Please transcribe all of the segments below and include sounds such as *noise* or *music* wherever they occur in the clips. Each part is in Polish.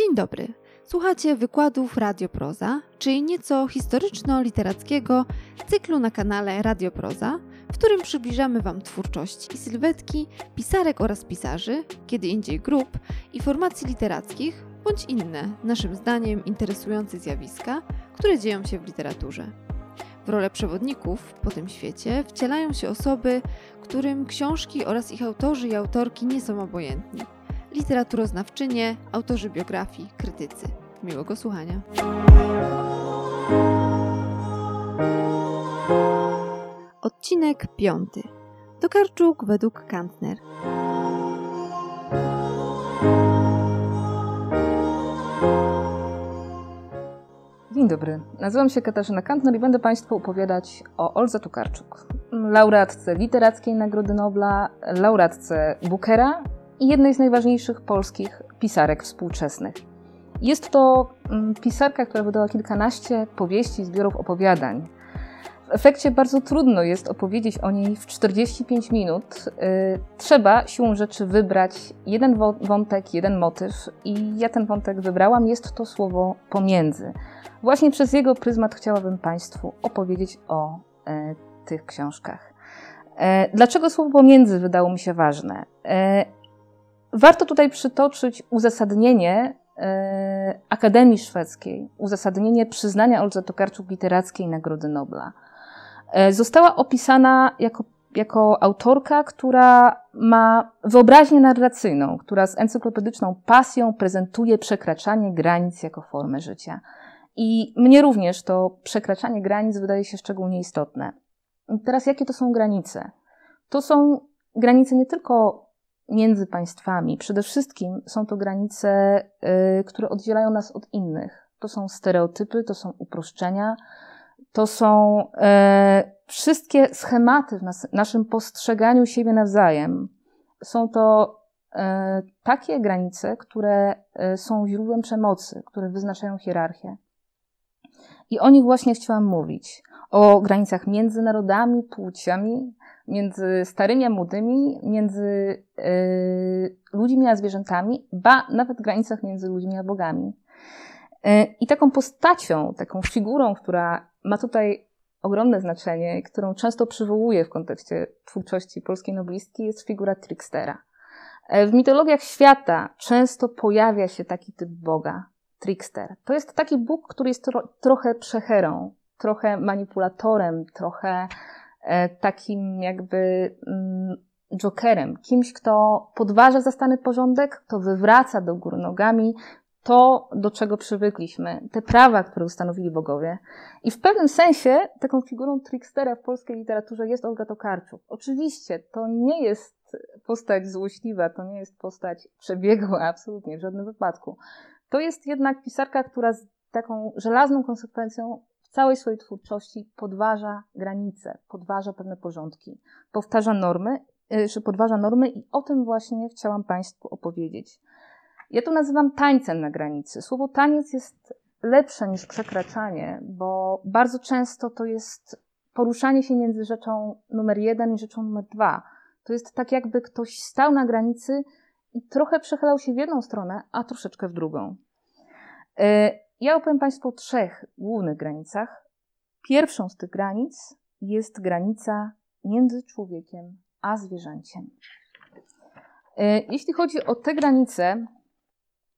Dzień dobry. Słuchacie wykładów Radioproza, czyli nieco historyczno-literackiego cyklu na kanale Radioproza, w którym przybliżamy Wam twórczość i sylwetki pisarek oraz pisarzy, kiedy indziej grup i formacji literackich, bądź inne, naszym zdaniem, interesujące zjawiska, które dzieją się w literaturze. W rolę przewodników po tym świecie wcielają się osoby, którym książki oraz ich autorzy i autorki nie są obojętni. Literaturoznawczynie, autorzy biografii, krytycy. Miłego słuchania. Odcinek piąty. Tokarczuk według Kantner. Dzień dobry, nazywam się Katarzyna Kantner i będę Państwu opowiadać o Olze Tokarczuk, laureatce Literackiej Nagrody Nobla, laureatce Bookera i jednej z najważniejszych polskich pisarek współczesnych. Jest to mm, pisarka, która wydała kilkanaście powieści, zbiorów opowiadań. W efekcie bardzo trudno jest opowiedzieć o niej w 45 minut. Y, trzeba siłą rzeczy wybrać jeden wątek, jeden motyw, i ja ten wątek wybrałam. Jest to słowo pomiędzy. Właśnie przez jego pryzmat chciałabym Państwu opowiedzieć o e, tych książkach. E, dlaczego słowo pomiędzy wydało mi się ważne? E, warto tutaj przytoczyć uzasadnienie Akademii Szwedzkiej, uzasadnienie przyznania Oldze Tokarczuk Literackiej Nagrody Nobla. Została opisana jako, jako autorka, która ma wyobraźnię narracyjną, która z encyklopedyczną pasją prezentuje przekraczanie granic jako formę życia. I mnie również to przekraczanie granic wydaje się szczególnie istotne. Teraz, jakie to są granice? To są granice nie tylko między państwami, przede wszystkim są to granice, y, które oddzielają nas od innych. To są stereotypy, to są uproszczenia, to są y, wszystkie schematy w nas, naszym postrzeganiu siebie nawzajem. Są to y, takie granice, które są źródłem przemocy, które wyznaczają hierarchię. I o nich właśnie chciałam mówić. O granicach między narodami, płciami, między starymi a młodymi, między yy, ludźmi a zwierzętami, ba nawet granicach między ludźmi a bogami. Yy, I taką postacią, taką figurą, która ma tutaj ogromne znaczenie, którą często przywołuję w kontekście twórczości polskiej noblistki, jest figura trickstera. Yy, w mitologiach świata często pojawia się taki typ boga, trickster. To jest taki Bóg, który jest tro, trochę przecherą, trochę manipulatorem, trochę e, takim jakby mm, jokerem, kimś, kto podważa zastany porządek, kto wywraca do góry nogami to, do czego przywykliśmy, te prawa, które ustanowili bogowie. I w pewnym sensie taką figurą trickstera w polskiej literaturze jest Olga Tokarczuk. Oczywiście to nie jest postać złośliwa, to nie jest postać przebiegła, *laughs* absolutnie, w żadnym wypadku. To jest jednak pisarka, która z taką żelazną konsekwencją całej swojej twórczości podważa granice, podważa pewne porządki, powtarza normy, y, czy podważa normy i o tym właśnie chciałam Państwu opowiedzieć. Ja to nazywam tańcem na granicy. Słowo taniec jest lepsze niż przekraczanie, bo bardzo często to jest poruszanie się między rzeczą numer jeden i rzeczą numer dwa. To jest tak, jakby ktoś stał na granicy i trochę przechylał się w jedną stronę, a troszeczkę w drugą. Ja opowiem Państwu o trzech głównych granicach. Pierwszą z tych granic jest granica między człowiekiem a zwierzęciem. E, jeśli chodzi o te granice,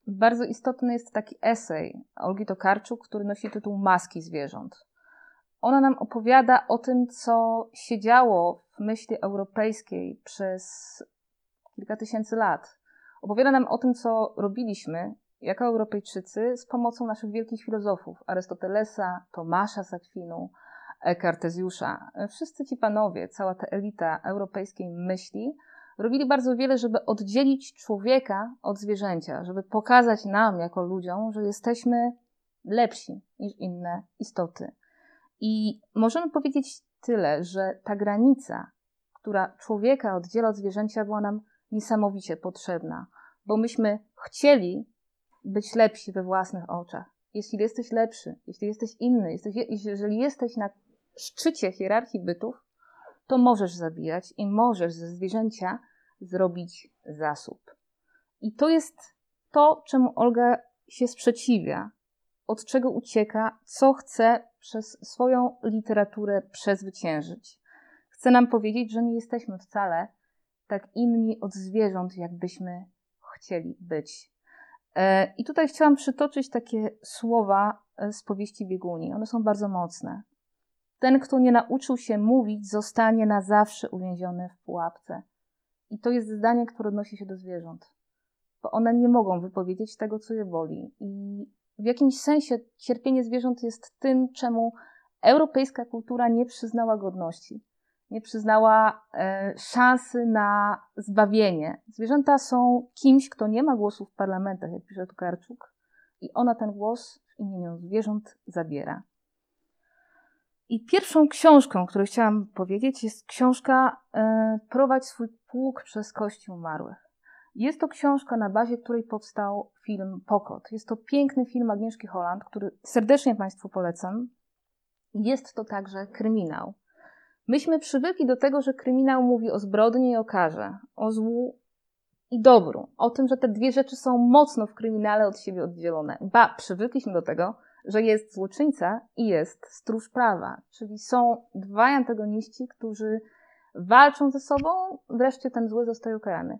bardzo istotny jest taki esej Olgi Tokarczuk, który nosi tytuł Maski zwierząt. Ona nam opowiada o tym, co się działo w myśli europejskiej przez kilka tysięcy lat. Opowiada nam o tym, co robiliśmy jako Europejczycy z pomocą naszych wielkich filozofów Arystotelesa, Tomasza z Akwinu. Wszyscy ci panowie, cała ta elita europejskiej myśli, robili bardzo wiele, żeby oddzielić człowieka od zwierzęcia, żeby pokazać nam, jako ludziom, że jesteśmy lepsi niż inne istoty. I możemy powiedzieć tyle, że ta granica, która człowieka oddziela od zwierzęcia, była nam niesamowicie potrzebna, bo myśmy chcieli być lepsi we własnych oczach. Jeśli jesteś lepszy, jeśli jesteś inny, jesteś, jeżeli jesteś na szczycie hierarchii bytów, to możesz zabijać i możesz ze zwierzęcia zrobić zasób. I to jest to, czemu Olga się sprzeciwia, od czego ucieka, co chce przez swoją literaturę przezwyciężyć. Chce nam powiedzieć, że nie jesteśmy wcale tak inni od zwierząt, jakbyśmy chcieli być. E, I tutaj chciałam przytoczyć takie słowa e, z powieści Bieguni. One są bardzo mocne. Ten, kto nie nauczył się mówić, zostanie na zawsze uwięziony w pułapce. I to jest zdanie, które odnosi się do zwierząt, bo one nie mogą wypowiedzieć tego, co je boli. I w jakimś sensie cierpienie zwierząt jest tym, czemu europejska kultura nie przyznała godności, nie przyznała e, szansy na zbawienie. Zwierzęta są kimś, kto nie ma głosu w parlamentach, jak pisze Tokarczuk, i ona ten głos w imieniu zwierząt zabiera. I pierwszą książką, którą chciałam powiedzieć, jest książka e, Prowadź swój pług przez kości umarłych. Jest to książka, na bazie której powstał film Pokot. Jest to piękny film Agnieszki Holland, który serdecznie Państwu polecam. Jest to także kryminał. Myśmy przywykli do tego, że kryminał mówi o zbrodni i o karze, o złu i dobru, o tym, że te dwie rzeczy są mocno w kryminale od siebie oddzielone. Ba, przywykliśmy do tego, że jest złoczyńca i jest stróż prawa, czyli są dwaj antagoniści, którzy walczą ze sobą, wreszcie ten zły zostaje ukarany.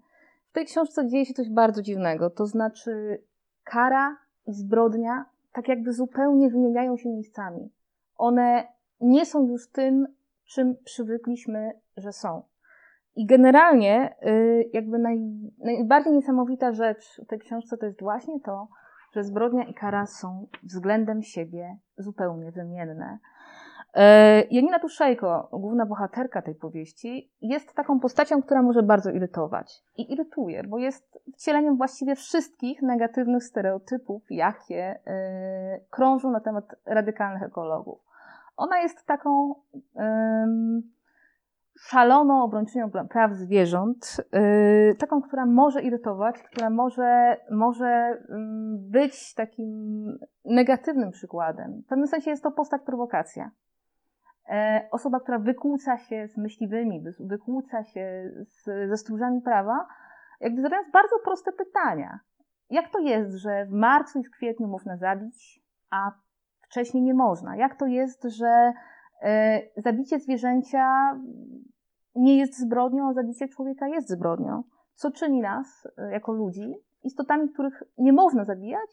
W tej książce dzieje się coś bardzo dziwnego, to znaczy kara i zbrodnia tak jakby zupełnie wymieniają się miejscami. One nie są już tym, czym przywykliśmy, że są. I generalnie, y, jakby naj, najbardziej niesamowita rzecz w tej książce to jest właśnie to, że zbrodnia i kara są względem siebie zupełnie wymienne. E, Janina Tuszejko, główna bohaterka tej powieści, jest taką postacią, która może bardzo irytować. I irytuje, bo jest wcieleniem właściwie wszystkich negatywnych stereotypów, jakie e, krążą na temat radykalnych ekologów. Ona jest taką szaloną obrończynią praw zwierząt, yy, taką, która może irytować, która może, może być takim negatywnym przykładem. W pewnym sensie jest to postać prowokacja. E, osoba, która wykłóca się z myśliwymi, wykłóca się z, ze stróżami prawa, jakby zadając bardzo proste pytania. Jak to jest, że w marcu i w kwietniu można zabić, a wcześniej nie można? Jak to jest, że e, zabicie zwierzęcia nie jest zbrodnią, a zabicie człowieka jest zbrodnią? Co czyni nas e, jako ludzi istotami, których nie można zabijać,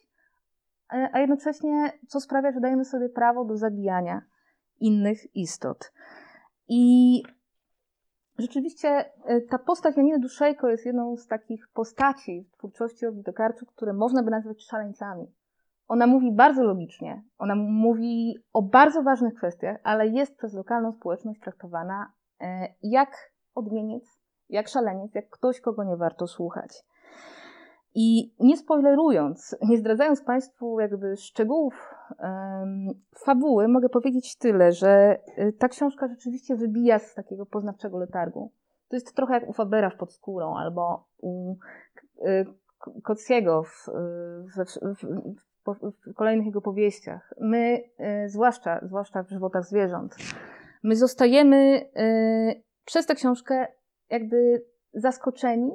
a jednocześnie co sprawia, że dajemy sobie prawo do zabijania innych istot. I rzeczywiście e, ta postać Janiny Duszejko jest jedną z takich postaci w twórczości Olgi Tokarczuk, które można by nazwać szaleńcami. Ona mówi bardzo logicznie, ona mówi o bardzo ważnych kwestiach, ale jest przez lokalną społeczność traktowana e, jak odmieniec, jak szaleniec, jak ktoś, kogo nie warto słuchać. I nie spoilerując, nie zdradzając Państwu jakby szczegółów um, fabuły, mogę powiedzieć tyle, że y, ta książka rzeczywiście wybija z takiego poznawczego letargu. To jest trochę jak u Fabera w Podskórą albo u y, Kockiego w, w, w, w, kolejnych jego powieściach. My, y, zwłaszcza, zwłaszcza w żywotach zwierząt, my zostajemy przez tę książkę jakby zaskoczeni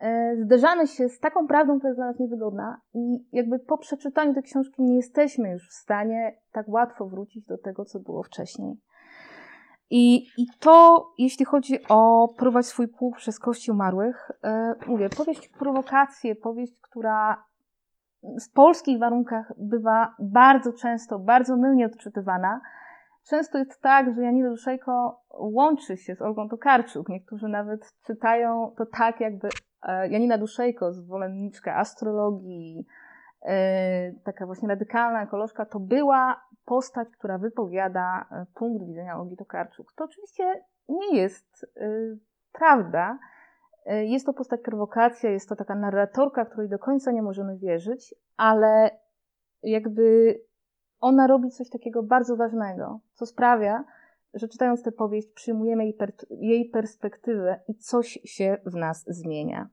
E, zderzamy się z taką prawdą, która jest dla nas niewygodna i jakby po przeczytaniu tej książki nie jesteśmy już w stanie tak łatwo wrócić do tego, co było wcześniej. I, i to, jeśli chodzi o prowadź swój pług przez kości umarłych, e, mówię, powieść prowokację, powieść, która w polskich warunkach bywa bardzo często, bardzo mylnie odczytywana. Często jest tak, że Janina Duszejko łączy się z Olgą Tokarczuk. Niektórzy nawet czytają to tak, jakby E, Janina Duszejko, zwolenniczka astrologii, e, taka właśnie radykalna ekolożka, to była postać, która wypowiada e, punkt widzenia Olgi Tokarczuk. To oczywiście nie jest prawda. Jest to postać prowokacja, jest to taka narratorka, której do końca nie możemy wierzyć, ale jakby ona robi coś takiego bardzo ważnego, co sprawia, że czytając tę powieść przyjmujemy jej, per, jej perspektywę i coś się w nas zmienia.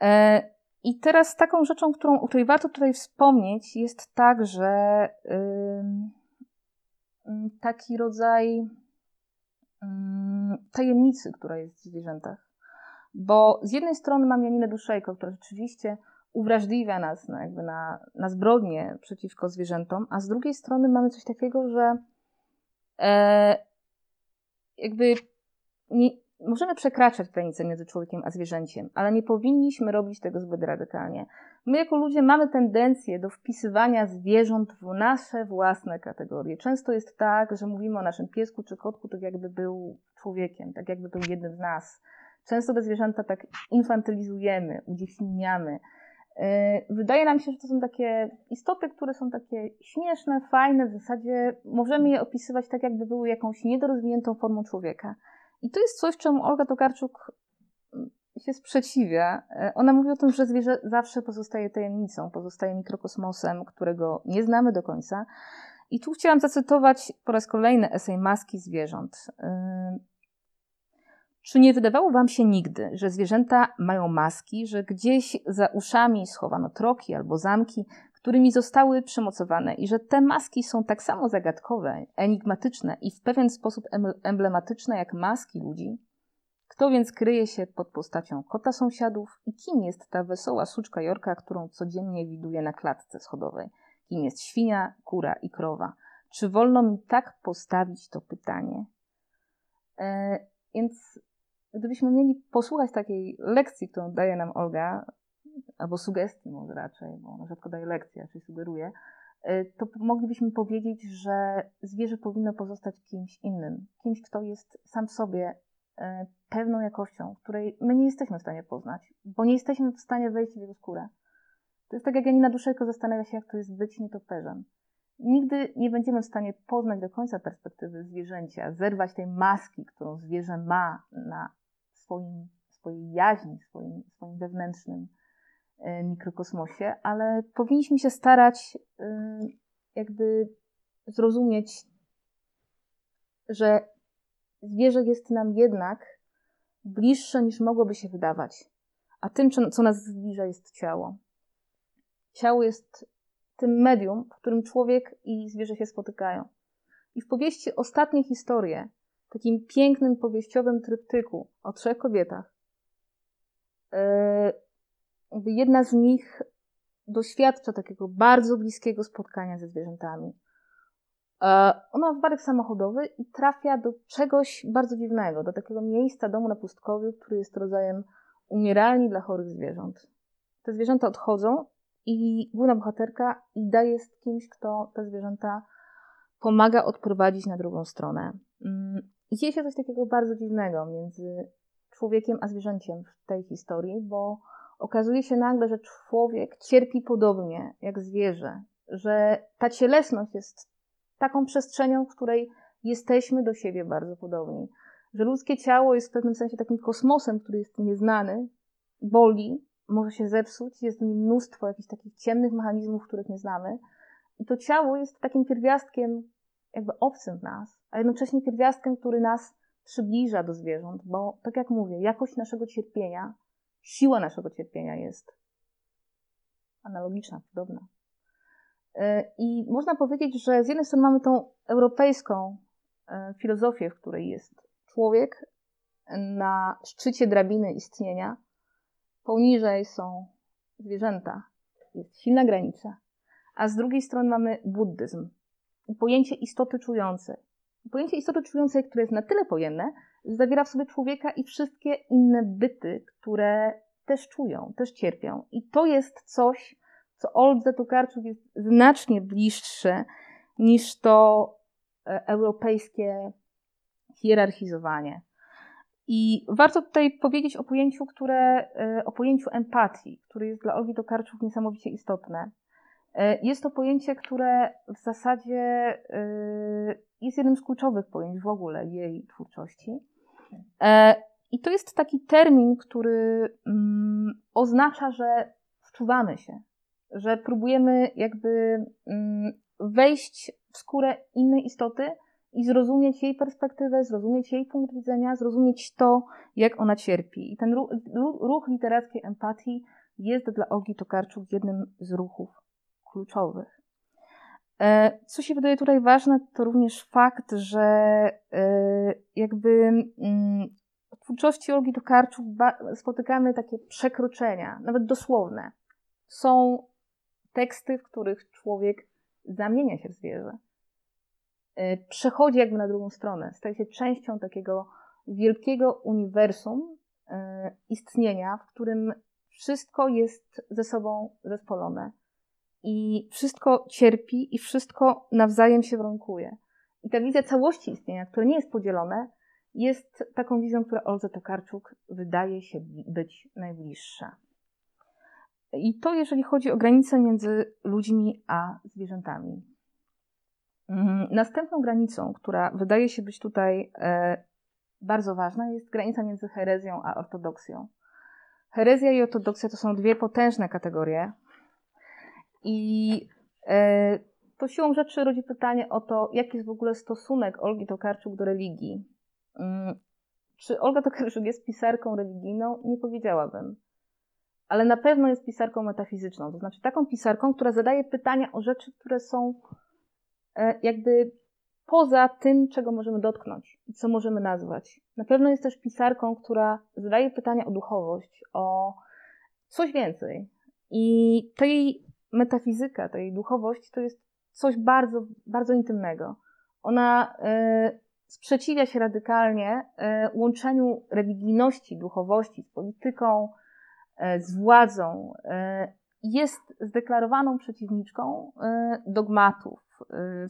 E, I teraz taką rzeczą, którą, o której warto tutaj wspomnieć, jest także taki rodzaj tajemnicy, która jest w zwierzętach. Bo z jednej strony mam Janinę Duszejko, która rzeczywiście uwrażliwia nas na, jakby na, na zbrodnie przeciwko zwierzętom, a z drugiej strony mamy coś takiego, że e, jakby nie, możemy przekraczać granice między człowiekiem a zwierzęciem, ale nie powinniśmy robić tego zbyt radykalnie. My jako ludzie mamy tendencję do wpisywania zwierząt w nasze własne kategorie. Często jest tak, że mówimy o naszym piesku czy kotku tak jakby był człowiekiem, tak jakby był jednym z nas. Często te zwierzęta tak infantylizujemy, udziewczynniamy. E, wydaje nam się, że to są takie istoty, które są takie śmieszne, fajne, w zasadzie możemy je opisywać tak, jakby były jakąś niedorozwiniętą formą człowieka. I to jest coś, czemu Olga Tokarczuk mm, się sprzeciwia. E, ona mówi o tym, że zwierzę zawsze pozostaje tajemnicą, pozostaje mikrokosmosem, którego nie znamy do końca. I tu chciałam zacytować po raz kolejny esej Maski zwierząt. Czy nie wydawało Wam się nigdy, że zwierzęta mają maski, że gdzieś za uszami schowano troki albo zamki, którymi zostały przymocowane i że te maski są tak samo zagadkowe, enigmatyczne i w pewien sposób emblematyczne jak maski ludzi? Kto więc kryje się pod postacią kota sąsiadów i kim jest ta wesoła suczka Jorka, którą codziennie widuje na klatce schodowej? Kim jest świnia, kura i krowa? Czy wolno mi tak postawić to pytanie? E, więc gdybyśmy mieli posłuchać takiej lekcji, którą daje nam Olga, albo sugestii może raczej, bo ona rzadko daje lekcje, raczej sugeruje, y, to moglibyśmy powiedzieć, że zwierzę powinno pozostać kimś innym. Kimś, kto jest sam w sobie y, pewną jakością, której my nie jesteśmy w stanie poznać, bo nie jesteśmy w stanie wejść w jego skórę. To jest tak, jak Janina Duszejko zastanawia się, jak to jest być nietoperzem. Nigdy nie będziemy w stanie poznać do końca perspektywy zwierzęcia, zerwać tej maski, którą zwierzę ma na swoim, swojej jaźni, swoim, swoim wewnętrznym e, mikrokosmosie, ale powinniśmy się starać e, jakby zrozumieć, że zwierzę jest nam jednak bliższe niż mogłoby się wydawać. A tym, co nas zbliża, jest ciało. Ciało jest tym medium, w którym człowiek i zwierzę się spotykają. I w powieści Ostatnie historie takim pięknym powieściowym tryptyku o trzech kobietach. E, jedna z nich doświadcza takiego bardzo bliskiego spotkania ze zwierzętami. E, ona ma wypadek samochodowy i trafia do czegoś bardzo dziwnego, do takiego miejsca domu na pustkowiu, który jest rodzajem umieralni dla chorych zwierząt. Te zwierzęta odchodzą i główna bohaterka Ida jest kimś, kto te zwierzęta pomaga odprowadzić na drugą stronę. I dzieje się coś takiego bardzo dziwnego między człowiekiem a zwierzęciem w tej historii, bo okazuje się nagle, że człowiek cierpi podobnie jak zwierzę, że ta cielesność jest taką przestrzenią, w której jesteśmy do siebie bardzo podobni. Że ludzkie ciało jest w pewnym sensie takim kosmosem, który jest nieznany, boli, może się zepsuć, jest w nim mnóstwo jakichś takich ciemnych mechanizmów, których nie znamy. I to ciało jest takim pierwiastkiem jakby obcym w nas, a jednocześnie pierwiastkiem, który nas przybliża do zwierząt, bo tak jak mówię, jakość naszego cierpienia, siła naszego cierpienia jest analogiczna, podobna. E, I można powiedzieć, że z jednej strony mamy tą europejską e, filozofię, w której jest człowiek na szczycie drabiny istnienia, poniżej są zwierzęta, jest silna granica, a z drugiej strony mamy buddyzm, pojęcie istoty czującej. Pojęcie istoty czującej, które jest na tyle pojemne, zawiera w sobie człowieka i wszystkie inne byty, które też czują, też cierpią. I to jest coś, co Oldze Tokarczuk jest znacznie bliższe niż to e, europejskie hierarchizowanie. I warto tutaj powiedzieć o pojęciu, które, e, o pojęciu empatii, które jest dla Olgi Tokarczuk niesamowicie istotne. E, jest to pojęcie, które w zasadzie e, jest jednym z kluczowych pojęć w ogóle jej twórczości. E, I to jest taki termin, który mm, oznacza, że wczuwamy się, że próbujemy jakby mm, wejść w skórę innej istoty i zrozumieć jej perspektywę, zrozumieć jej punkt widzenia, zrozumieć to, jak ona cierpi. I ten ruch, literackiej empatii jest dla Olgi Tokarczuk jednym z ruchów kluczowych. E, co się wydaje tutaj ważne, to również fakt, że e, jakby mm, w twórczości Olgi Tokarczuk spotykamy takie przekroczenia, nawet dosłowne. są teksty, w których człowiek zamienia się w zwierzę. E, przechodzi jakby na drugą stronę, staje się częścią takiego wielkiego uniwersum istnienia, w którym wszystko jest ze sobą zespolone i wszystko cierpi i wszystko nawzajem się warunkuje. I ta wizja całości istnienia, które nie jest podzielone, jest taką wizją, która Olze Tokarczuk wydaje się być najbliższa. I to jeżeli chodzi o granice między ludźmi a zwierzętami. Mhm. Następną granicą, która wydaje się być tutaj e, bardzo ważna, jest granica między herezją a ortodoksją. Herezja i ortodoksja to są dwie potężne kategorie. I e, to siłą rzeczy rodzi pytanie o to, jaki jest w ogóle stosunek Olgi Tokarczuk do religii. Mm, czy Olga Tokarczuk jest pisarką religijną? Nie powiedziałabym. Ale na pewno jest pisarką metafizyczną, to znaczy taką pisarką, która zadaje pytania o rzeczy, które są e, jakby poza tym, czego możemy dotknąć i co możemy nazwać. Na pewno jest też pisarką, która zadaje pytania o duchowość, o coś więcej. I to jej metafizyka, ta jej duchowość to jest coś bardzo, bardzo intymnego. Ona y, sprzeciwia się radykalnie y, łączeniu religijności, duchowości z polityką, y, z władzą. Jest zdeklarowaną przeciwniczką dogmatów,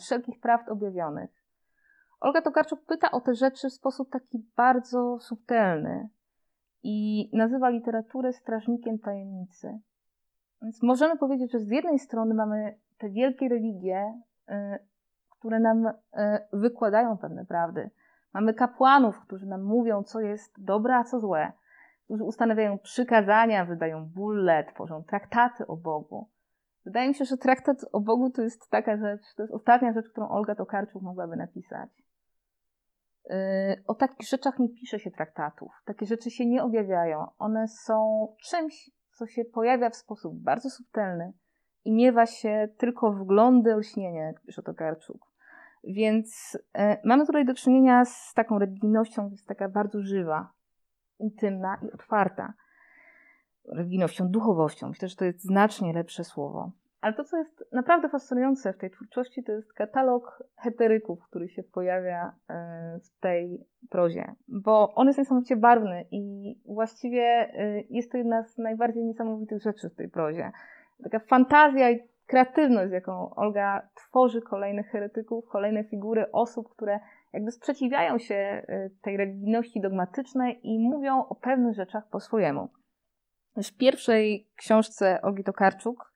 wszelkich prawd objawionych. Olga Tokarczuk pyta o te rzeczy w sposób taki bardzo subtelny i nazywa literaturę strażnikiem tajemnicy. Więc możemy powiedzieć, że z jednej strony mamy te wielkie religie, y, które nam y, wykładają pewne prawdy. Mamy kapłanów, którzy nam mówią, co jest dobre, a co złe, którzy ustanawiają przykazania, wydają bulle, tworzą traktaty o Bogu. Wydaje mi się, że traktat o Bogu to jest taka rzecz, to jest ostatnia rzecz, którą Olga Tokarczuk mogłaby napisać. Y, o takich rzeczach nie pisze się traktatów. Takie rzeczy się nie objawiają. One są czymś, co się pojawia w sposób bardzo subtelny i miewa się tylko wglądy olśnienia, jak pisze Tokarczuk. Więc e, mamy tutaj do czynienia z taką religijnością, jest taka bardzo żywa, intymna i otwarta. Religijnością, duchowością. Myślę, że to jest znacznie lepsze słowo. Ale to, co jest naprawdę fascynujące w tej twórczości, to jest katalog heteryków, który się pojawia e, w tej prozie, bo on jest niesamowicie barwny i właściwie e, jest to jedna z najbardziej niesamowitych rzeczy w tej prozie. Taka fantazja i kreatywność, z jaką Olga tworzy kolejnych heretyków, kolejne figury osób, które jakby sprzeciwiają się e, tej religijności dogmatycznej i mówią o pewnych rzeczach po swojemu. W pierwszej książce Olgi Tokarczuk,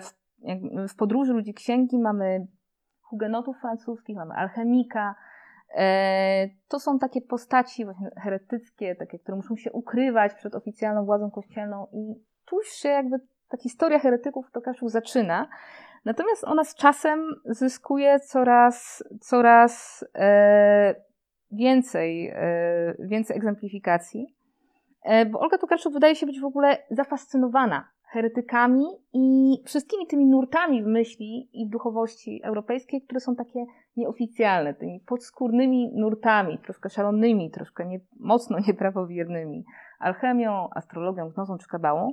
w, w podróży ludzi księgi mamy hugenotów francuskich, mamy alchemika. E, to są takie postaci właśnie heretyckie, takie, które muszą się ukrywać przed oficjalną władzą kościelną i tu się jakby ta historia heretyków to Kaszuk zaczyna. Natomiast ona z czasem zyskuje coraz, coraz e, więcej, e, więcej egzemplifikacji. E, bo Olga Tokarczuk wydaje się być w ogóle zafascynowana heretykami i wszystkimi tymi nurtami w myśli i w duchowości europejskiej, które są takie nieoficjalne, tymi podskórnymi nurtami, troszkę szalonymi, troszkę nie, mocno *laughs* nieprawowiernymi, alchemią, astrologią, gnozą czy kabałą.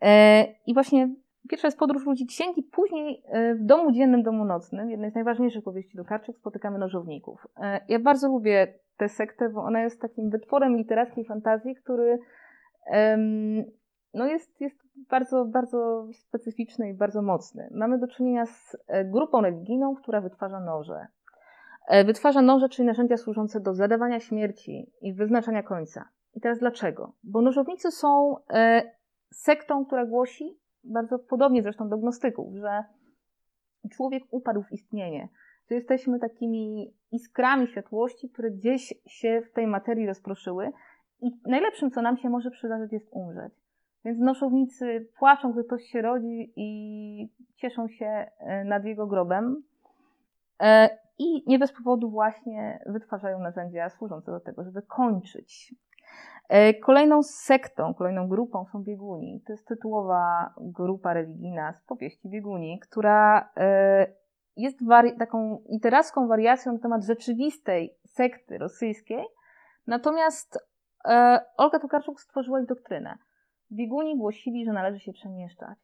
E, I właśnie pierwsza jest podróż ludzi księgi, później e, w domu dziennym, domu nocnym, jednej z najważniejszych powieści do Karczyk, spotykamy nożowników. E, ja bardzo lubię tę sektę, bo ona jest takim wytworem literackiej fantazji, który no jest, jest bardzo, bardzo specyficzny i bardzo mocny. Mamy do czynienia z e, grupą religijną, która wytwarza noże. E, wytwarza noże, czyli narzędzia służące do zadawania śmierci i wyznaczania końca. I teraz dlaczego? Bo nożownicy są e, sektą, która głosi, bardzo podobnie zresztą do gnostyków, że człowiek upadł w istnienie, że jesteśmy takimi iskrami światłości, które gdzieś się w tej materii rozproszyły i najlepszym, co nam się może przydarzyć, jest umrzeć. Więc noszownicy płaczą, gdy ktoś się rodzi i cieszą się e, nad jego grobem. E, I nie bez powodu właśnie wytwarzają narzędzia służące do tego, żeby kończyć. E, kolejną sektą, kolejną grupą są bieguni. To jest tytułowa grupa religijna z powieści bieguni, która jest wari- taką literacką wariacją na temat rzeczywistej sekty rosyjskiej. Natomiast Olga Tokarczuk stworzyła ich doktrynę. Bieguni głosili, że należy się przemieszczać.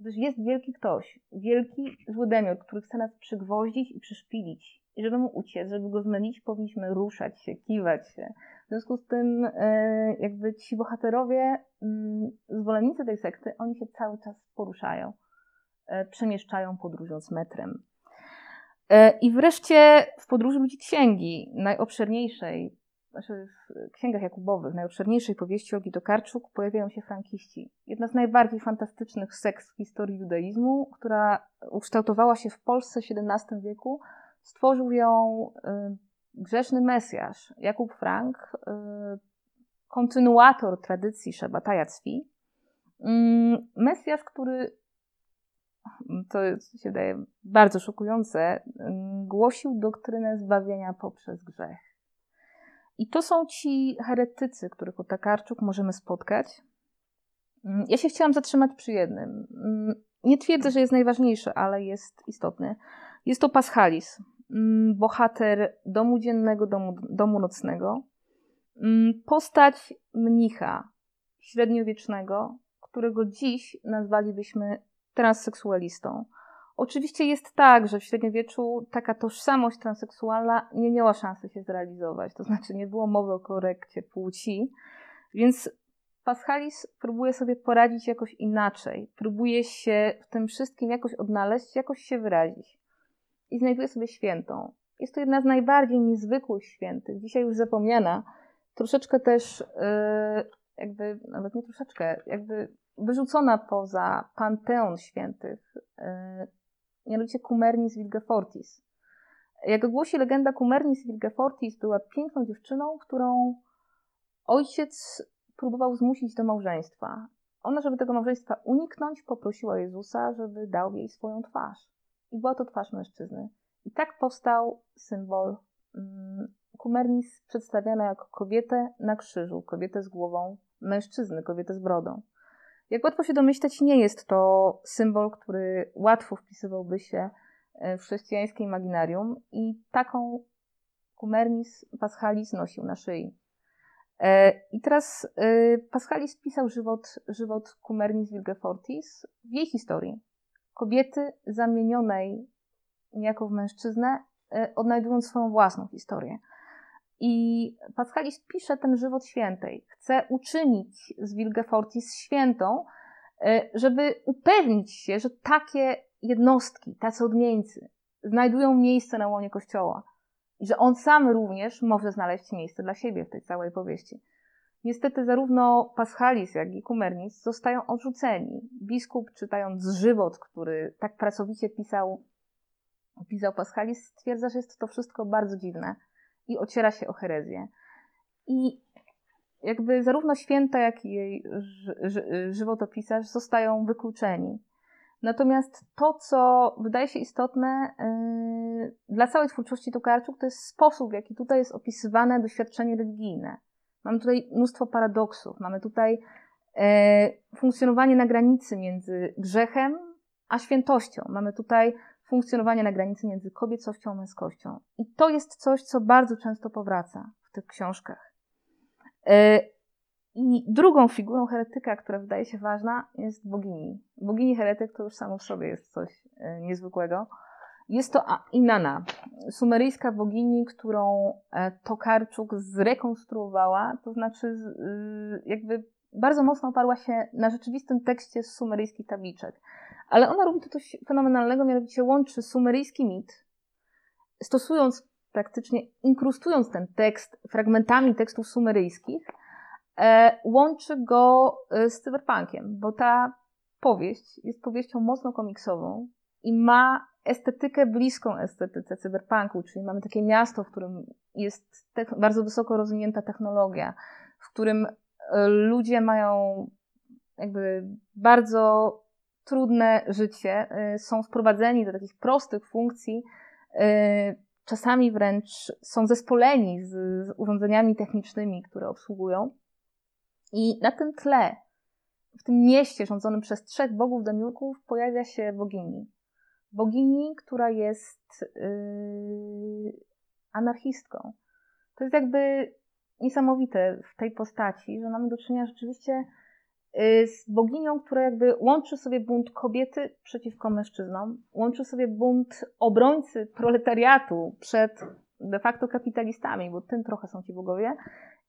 Gdyż jest wielki ktoś, wielki złodemiot, który chce nas przygwoździć i przyszpilić. I żeby mu uciec, żeby go zmylić, powinniśmy ruszać się, kiwać się. W związku z tym, e, jakby ci bohaterowie, mm, zwolennicy tej sekty, oni się cały czas poruszają, e, przemieszczają podróżując metrem. E, I wreszcie w podróży ludzi księgi, najobszerniejszej, znaczy w księgach Jakubowych, najobszerniejszej powieści Olgi Tokarczuk pojawiają się frankiści. Jedna z najbardziej fantastycznych seks w historii judaizmu, która ukształtowała się w Polsce w XVII wieku, stworzył ją y, grzeszny Mesjasz, Jakub Frank, y, kontynuator tradycji Szabataja Cwi. Mm, Mesjasz, który to się daje bardzo szokujące, mm, głosił doktrynę zbawienia poprzez grzech. I to są ci heretycy, których u Takarczuk możemy spotkać. Mm, ja się chciałam zatrzymać przy jednym. Mm, nie twierdzę, że jest najważniejszy, ale jest istotny. Jest to Paschalis, mm, bohater domu dziennego, domu, domu nocnego. Postać mnicha średniowiecznego, którego dziś nazwalibyśmy transseksualistą. Oczywiście jest tak, że w średniowieczu taka tożsamość transseksualna nie miała szansy się zrealizować, to znaczy nie było mowy o korekcie płci, więc Paschalis próbuje sobie poradzić jakoś inaczej, próbuje się w tym wszystkim jakoś odnaleźć, jakoś się wyrazić. I znajduje sobie świętą. Jest to jedna z najbardziej niezwykłych świętych, dzisiaj już zapomniana, troszeczkę też yy, jakby, nawet nie troszeczkę, jakby wyrzucona poza panteon świętych, yy, mianowicie Kumernis Wilgefortis. Jak głosi legenda, Kumernis Wilgefortis była piękną dziewczyną, którą ojciec próbował zmusić do małżeństwa. Ona, żeby tego małżeństwa uniknąć, poprosiła Jezusa, żeby dał jej swoją twarz. I była to twarz mężczyzny. I tak powstał symbol mm, Kumernis przedstawiana jako kobietę na krzyżu, kobietę z głową mężczyzny, kobietę z brodą. Jak łatwo się domyśleć, nie jest to symbol, który łatwo wpisywałby się e, w chrześcijańskie imaginarium i taką Kumernis Paschalis nosił na szyi. E, I teraz e, Paschalis pisał żywot, żywot Kumernis Wilgefortis w jej historii. Kobiety zamienionej niejako w mężczyznę, odnajdując swoją własną historię. I Paschalis pisze ten żywot świętej. Chce uczynić z Wilgefortis świętą, e, żeby upewnić się, że takie jednostki, tacy odmieńcy znajdują miejsce na łonie Kościoła. I że on sam również może znaleźć miejsce dla siebie w tej całej powieści. Niestety zarówno Paschalis, jak i Kumernis zostają odrzuceni. Biskup, czytając żywot, który tak pracowicie pisał, pisał Paschalis, stwierdza, że jest to wszystko bardzo dziwne i ociera się o herezję. I jakby zarówno święta, jak i jej żywotopisarz zostają wykluczeni. Natomiast to, co wydaje się istotne yy, dla całej twórczości Tokarczuk, to jest sposób, w jaki tutaj jest opisywane doświadczenie religijne. Mamy tutaj mnóstwo paradoksów. Mamy tutaj yy, funkcjonowanie na granicy między grzechem a świętością. Mamy tutaj funkcjonowanie na granicy między kobiecością a męskością. I to jest coś, co bardzo często powraca w tych książkach. E, I drugą figurą heretyka, która wydaje się ważna, jest bogini. Bogini heretyk to już samo w sobie jest coś e, niezwykłego. Jest to Inanna, sumeryjska bogini, którą e, Tokarczuk zrekonstruowała, to znaczy jakby bardzo mocno oparła się na rzeczywistym tekście z sumeryjskich tabliczek. Ale ona robi to coś fenomenalnego, mianowicie łączy sumeryjski mit, stosując praktycznie, inkrustując ten tekst fragmentami tekstów sumeryjskich, e, łączy go e, z cyberpunkiem, bo ta powieść jest powieścią mocno komiksową i ma estetykę bliską estetyce cyberpunku, czyli mamy takie miasto, w którym jest bardzo wysoko rozwinięta technologia, w którym e, ludzie mają jakby bardzo trudne życie, y, są wprowadzeni do takich prostych funkcji, y, czasami wręcz są zespoleni z, z urządzeniami technicznymi, które obsługują. I na tym tle, w tym mieście rządzonym przez trzech bogów demiurgów, pojawia się bogini. Bogini, która jest yy, anarchistką. To jest jakby niesamowite w tej postaci, że mamy do czynienia rzeczywiście z boginią, która jakby łączy sobie bunt kobiety przeciwko mężczyznom, łączy sobie bunt obrońcy proletariatu przed de facto kapitalistami, bo tym trochę są ci bogowie,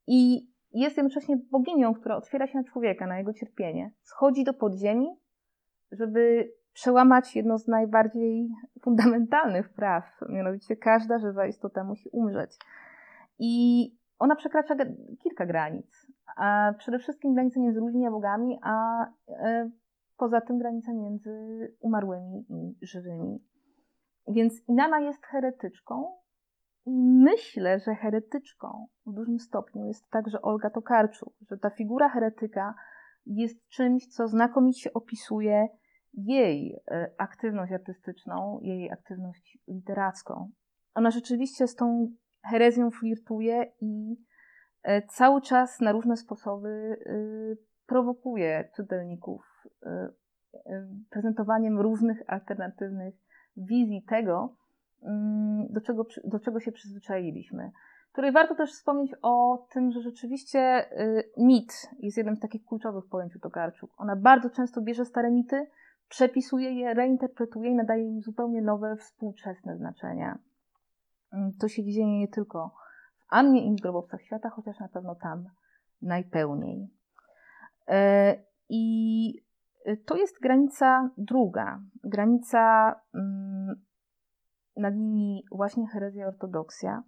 i jest jednocześnie boginią, która otwiera się na człowieka, na jego cierpienie. Schodzi do podziemi, żeby przełamać jedno z najbardziej fundamentalnych praw, mianowicie każda żywa istota musi umrzeć. I ona przekracza kilka granic. A przede wszystkim granice między ludźmi a bogami, a e, poza tym granice między umarłymi i żywymi. Więc Inanna jest heretyczką i myślę, że heretyczką w dużym stopniu jest także Olga Tokarczuk, że ta figura heretyka jest czymś, co znakomicie opisuje jej e, aktywność artystyczną, jej aktywność literacką. Ona rzeczywiście z tą herezją flirtuje i cały czas na różne sposoby e, prowokuje czytelników prezentowaniem różnych alternatywnych wizji tego, mm, do czego, do czego się przyzwyczailiśmy. Tutaj warto też wspomnieć o tym, że rzeczywiście mit jest jednym z takich kluczowych pojęć u Tokarczuk. Ona bardzo często bierze stare mity, przepisuje je, reinterpretuje i nadaje im zupełnie nowe, współczesne znaczenia. Mm, to się dzieje nie tylko w Annie i w Grobowcach Świata, chociaż na pewno tam najpełniej. E, I to jest granica druga, granica mm, na linii właśnie herezja-ortodoksja.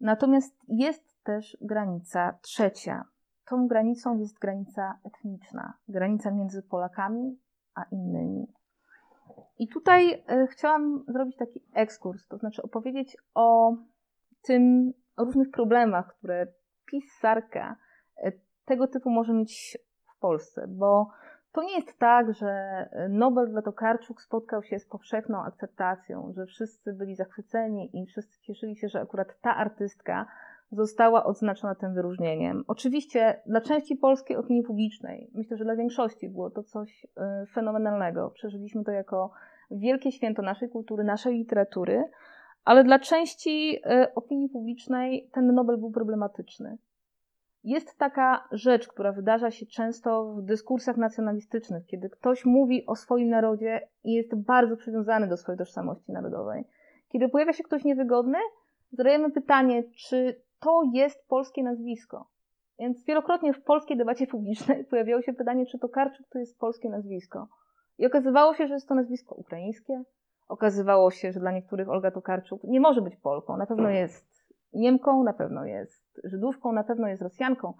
Natomiast jest też granica trzecia. Tą granicą jest granica etniczna, granica między Polakami a innymi. I tutaj e, chciałam zrobić taki ekskurs, to znaczy opowiedzieć o tym, o różnych problemach, które pisarka e, tego typu może mieć w Polsce, bo to nie jest tak, że Nobel dla Tokarczuk spotkał się z powszechną akceptacją, że wszyscy byli zachwyceni i wszyscy cieszyli się, że akurat ta artystka została odznaczona tym wyróżnieniem. Oczywiście dla części polskiej opinii publicznej, myślę, że dla większości było to coś y, fenomenalnego. Przeżyliśmy to jako wielkie święto naszej kultury, naszej literatury, ale dla części y, opinii publicznej ten Nobel był problematyczny. Jest taka rzecz, która wydarza się często w dyskursach nacjonalistycznych, kiedy ktoś mówi o swoim narodzie i jest bardzo przywiązany do swojej tożsamości narodowej. Kiedy pojawia się ktoś niewygodny, zadajemy pytanie, czy to jest polskie nazwisko. Więc wielokrotnie w polskiej debacie publicznej *laughs* pojawiało się pytanie, czy to Karczuk to jest polskie nazwisko. I okazywało się, że jest to nazwisko ukraińskie. Okazywało się, że dla niektórych Olga Tokarczuk nie może być Polką. Na pewno jest Niemką, na pewno jest Żydówką, na pewno jest Rosjanką.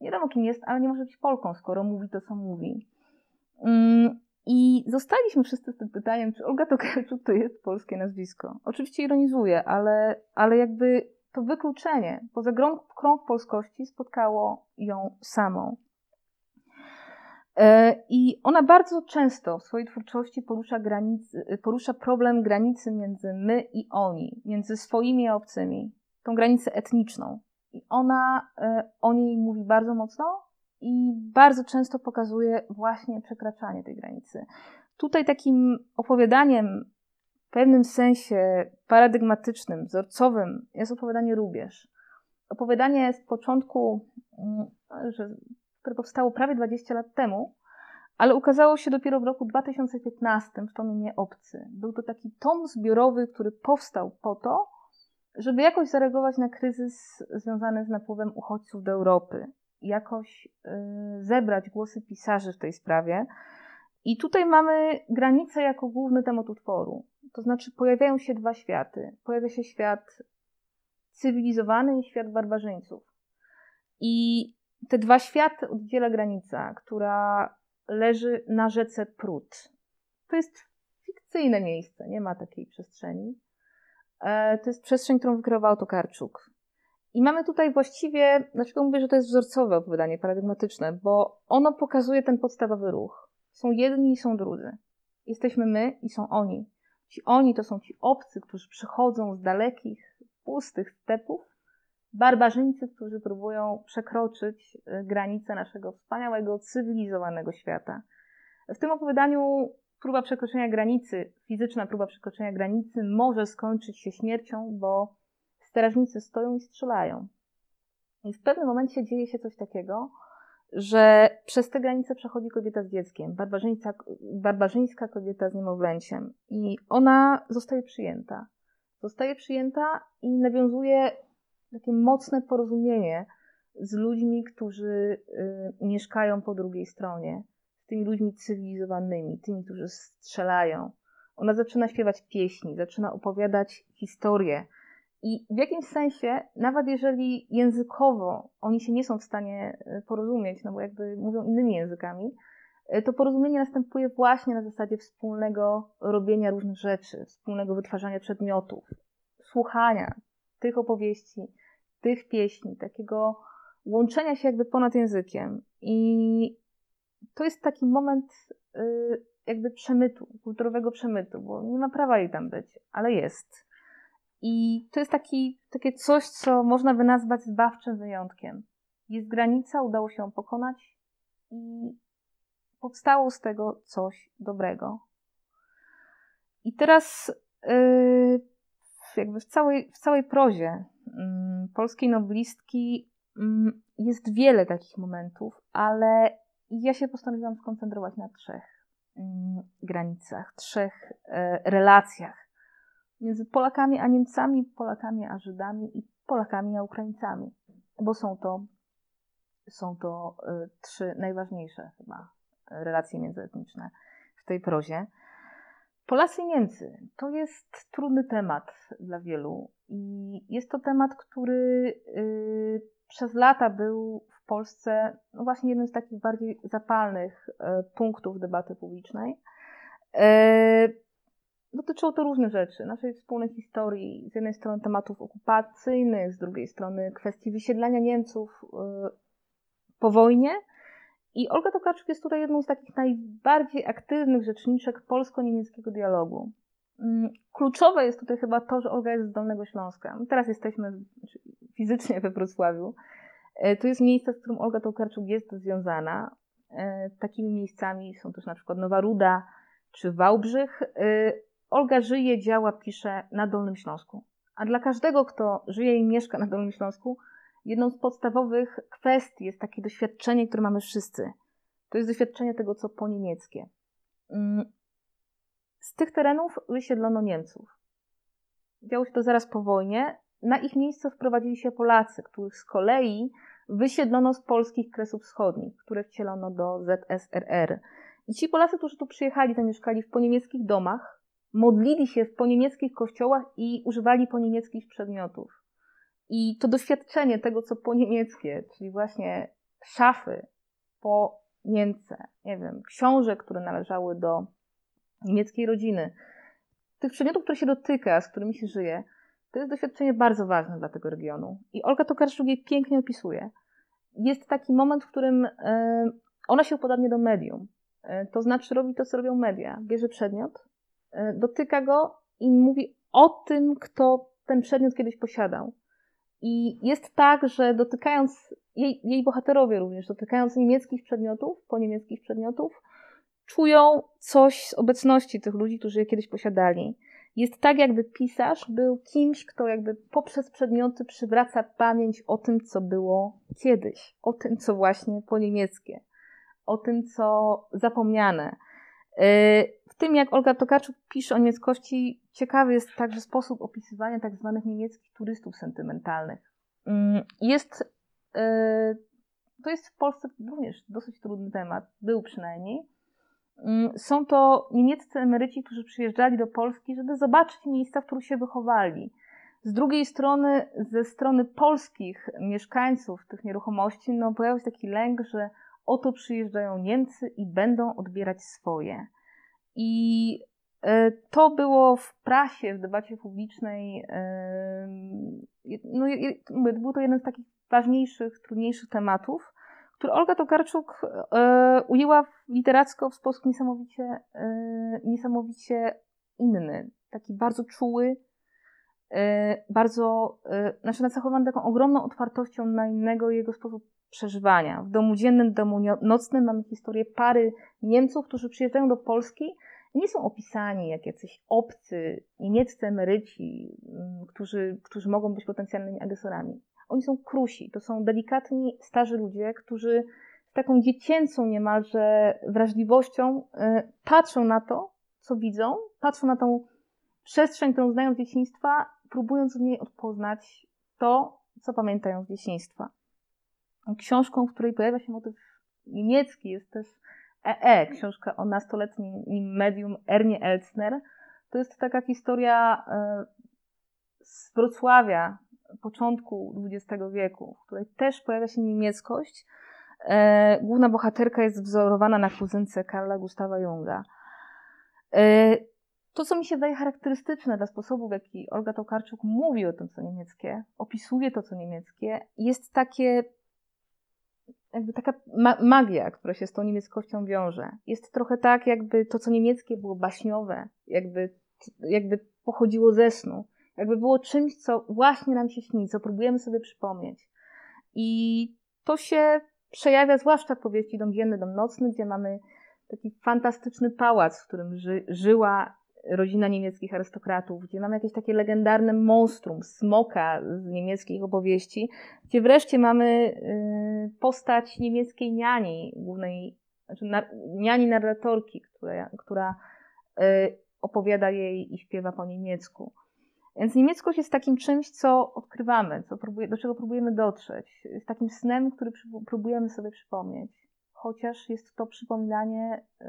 Nie wiadomo kim jest, ale nie może być Polką, skoro mówi to, co mówi. Mm, I zostaliśmy wszyscy z tym pytaniem, czy Olga Tokarczuk to jest polskie nazwisko. Oczywiście ironizuję, ale, ale jakby to wykluczenie poza krąg, krąg polskości spotkało ją samą. E, I ona bardzo często w swojej twórczości porusza, granicy, porusza problem granicy między my i oni, między swoimi a obcymi, tą granicę etniczną. I ona e, o niej mówi bardzo mocno i bardzo często pokazuje właśnie przekraczanie tej granicy. Tutaj takim opowiadaniem w pewnym sensie paradygmatycznym, wzorcowym jest opowiadanie Rubież. Opowiadanie z początku, mm, które powstało prawie 20 lat temu, ale ukazało się dopiero w roku 2015 w tomie Nieobcy. Był to taki tom zbiorowy, który powstał po to, żeby jakoś zareagować na kryzys związany z napływem uchodźców do Europy, jakoś yy, zebrać głosy pisarzy w tej sprawie. I tutaj mamy granicę jako główny temat utworu. To znaczy pojawiają się dwa światy. Pojawia się świat cywilizowany i świat barbarzyńców. I te dwa światy oddziela granica, która leży na rzece Prut. To jest fikcyjne miejsce, nie ma takiej przestrzeni. E, to jest przestrzeń, którą wykreował Tokarczuk. I mamy tutaj właściwie, dlaczego mówię, że to jest wzorcowe opowiadanie, paradygmatyczne, bo ono pokazuje ten podstawowy ruch. Są jedni i są drudzy. Jesteśmy my i są oni. Ci oni to są ci obcy, którzy przychodzą z dalekich, pustych stepów, barbarzyńcy, którzy próbują przekroczyć y, granice naszego wspaniałego, cywilizowanego świata. W tym opowiadaniu próba przekroczenia granicy, fizyczna próba przekroczenia granicy może skończyć się śmiercią, bo strażnicy stoją i strzelają. I w pewnym momencie dzieje się coś takiego, że przez te granice przechodzi kobieta z dzieckiem, barbarzyńska, barbarzyńska kobieta z niemowlęciem i ona zostaje przyjęta. Zostaje przyjęta i nawiązuje takie mocne porozumienie z ludźmi, którzy y, mieszkają po drugiej stronie, z tymi ludźmi cywilizowanymi, tymi, którzy strzelają. Ona zaczyna śpiewać pieśni, zaczyna opowiadać historie, i w jakimś sensie, nawet jeżeli językowo oni się nie są w stanie e, porozumieć, no bo jakby mówią innymi językami, e, to porozumienie następuje właśnie na zasadzie wspólnego robienia różnych rzeczy, wspólnego wytwarzania przedmiotów, słuchania tych opowieści, tych pieśni, takiego łączenia się jakby ponad językiem. I to jest taki moment e, jakby przemytu, kulturowego przemytu, bo nie ma prawa jej tam być, ale jest. I to jest taki, takie coś, co można by nazwać zbawczym wyjątkiem. Jest granica, udało się ją pokonać i powstało z tego coś dobrego. I teraz yy, jakby w całej, w całej prozie yy, polskiej noblistki yy, jest wiele takich momentów, ale ja się postanowiłam skoncentrować na trzech mm, granicach, trzech y, relacjach między Polakami a Niemcami, Polakami a Żydami i Polakami a Ukraińcami, bo są to, są to y, trzy najważniejsze chyba relacje międzyetniczne w tej prozie. Polacy i Niemcy to jest trudny temat dla wielu i jest to temat, który y, przez lata był w Polsce no właśnie jednym z takich bardziej zapalnych y, punktów debaty publicznej. Dotyczyło to różnych rzeczy, naszej wspólnej historii, z jednej strony tematów okupacyjnych, z drugiej strony kwestii wysiedlania Niemców y, po wojnie. I Olga Tokarczuk jest tutaj jedną z takich najbardziej aktywnych rzeczniczek polsko-niemieckiego dialogu. Mm, kluczowe jest tutaj chyba to, że Olga jest z Dolnego Śląska. My teraz jesteśmy znaczy, fizycznie we Wrocławiu. E, to jest miejsce, z którym Olga Tokarczuk jest związana. E, takimi miejscami są też na przykład Nowa Ruda czy Wałbrzych. E, Olga żyje, działa, pisze na Dolnym Śląsku. A dla każdego, kto żyje i mieszka na Dolnym Śląsku, jedną z podstawowych kwestii jest takie doświadczenie, które mamy wszyscy. To jest doświadczenie tego, co po niemieckie. Mm. Z tych terenów wysiedlono Niemców. Działo się to zaraz po wojnie. Na ich miejsce wprowadzili się Polacy, których z kolei wysiedlono z polskich kresów wschodnich, które wcielono do ZSRR. I ci Polacy, którzy tu przyjechali, zamieszkali w poniemieckich domach, modlili się w poniemieckich kościołach i używali poniemieckich przedmiotów. I to doświadczenie tego, co po niemieckie, czyli właśnie szafy po Niemce, nie wiem, książek, które należały do niemieckiej rodziny, tych przedmiotów, które się dotyka, z którymi się żyje, to jest doświadczenie bardzo ważne dla tego regionu. I Olga Tokarczuk pięknie opisuje. Jest taki moment, w którym e, ona się upodabnia do medium. E, to znaczy robi to, co robią media. Bierze przedmiot, E, dotyka go i mówi o tym, kto ten przedmiot kiedyś posiadał. I jest tak, że dotykając, jej, jej bohaterowie również, dotykając niemieckich przedmiotów, po niemieckich przedmiotów, czują coś z obecności tych ludzi, którzy je kiedyś posiadali. Jest tak, jakby pisarz był kimś, kto jakby poprzez przedmioty przywraca pamięć o tym, co było kiedyś, o tym, co właśnie po niemieckie, o tym, co zapomniane. E, w tym, jak Olga Tokarczuk pisze o niemieckości, ciekawy jest także sposób opisywania tak zwanych niemieckich turystów sentymentalnych. Mm, jest, e, to jest w Polsce również dosyć trudny temat, był przynajmniej. Mm, są to niemieccy emeryci, którzy przyjeżdżali do Polski, żeby zobaczyć miejsca, w których się wychowali. Z drugiej strony, ze strony polskich mieszkańców tych nieruchomości, no, pojawił się taki lęk, że oto przyjeżdżają Niemcy i będą odbierać swoje. I e, to było w prasie, w debacie publicznej, e, no, był to jeden z takich ważniejszych, trudniejszych tematów, który Olga Tokarczuk e, ujęła literacko w sposób niesamowicie, niesamowicie inny, taki bardzo czuły, bardzo, znaczy nacechowany taką ogromną otwartością na innego jego sposób przeżywania. W domu dziennym, w domu nocnym mamy historię pary Niemców, którzy przyjeżdżają do Polski i nie są opisani jak jacyś obcy, niemieccy emeryci, mm, którzy, którzy mogą być potencjalnymi agresorami. Oni są krusi, to są delikatni, starzy ludzie, którzy taką dziecięcą niemalże wrażliwością patrzą na to, co widzą, patrzą na tą przestrzeń, którą znają z dzieciństwa, próbując w niej odpoznać to, co pamiętają z dzieciństwa. Książką, w której pojawia się motyw niemiecki, jest też EE, książka o nastoletnim medium Ernie Elzner. To jest taka historia e, z Wrocławia, początku XX wieku, w której też pojawia się niemieckość. E, główna bohaterka jest wzorowana na kuzynce Karla Gustawa Junga. To, co mi się wydaje charakterystyczne dla sposobu, w jaki Olga Tokarczuk mówi o tym, co niemieckie, opisuje to, co niemieckie, jest takie, jakby taka ma magia, która się z tą niemieckością wiąże. Jest trochę tak, jakby to, co niemieckie było baśniowe, jakby, jakby pochodziło ze snu, jakby było czymś, co właśnie nam się śni, co próbujemy sobie przypomnieć. I to się przejawia zwłaszcza w powieści Dom Dzienny, Dom Nocny, gdzie mamy taki fantastyczny pałac, w którym ży żyła rodzina niemieckich arystokratów, gdzie mamy jakieś takie legendarne monstrum, smoka z niemieckich opowieści, gdzie wreszcie mamy y, postać niemieckiej niani, głównej, znaczy niani narratorki, która, która y, opowiada jej i śpiewa po niemiecku. Więc niemieckość jest takim czymś, co odkrywamy, co próbuje, do czego próbujemy dotrzeć. Jest takim snem, który próbujemy sobie przypomnieć. Chociaż jest to przypominanie y,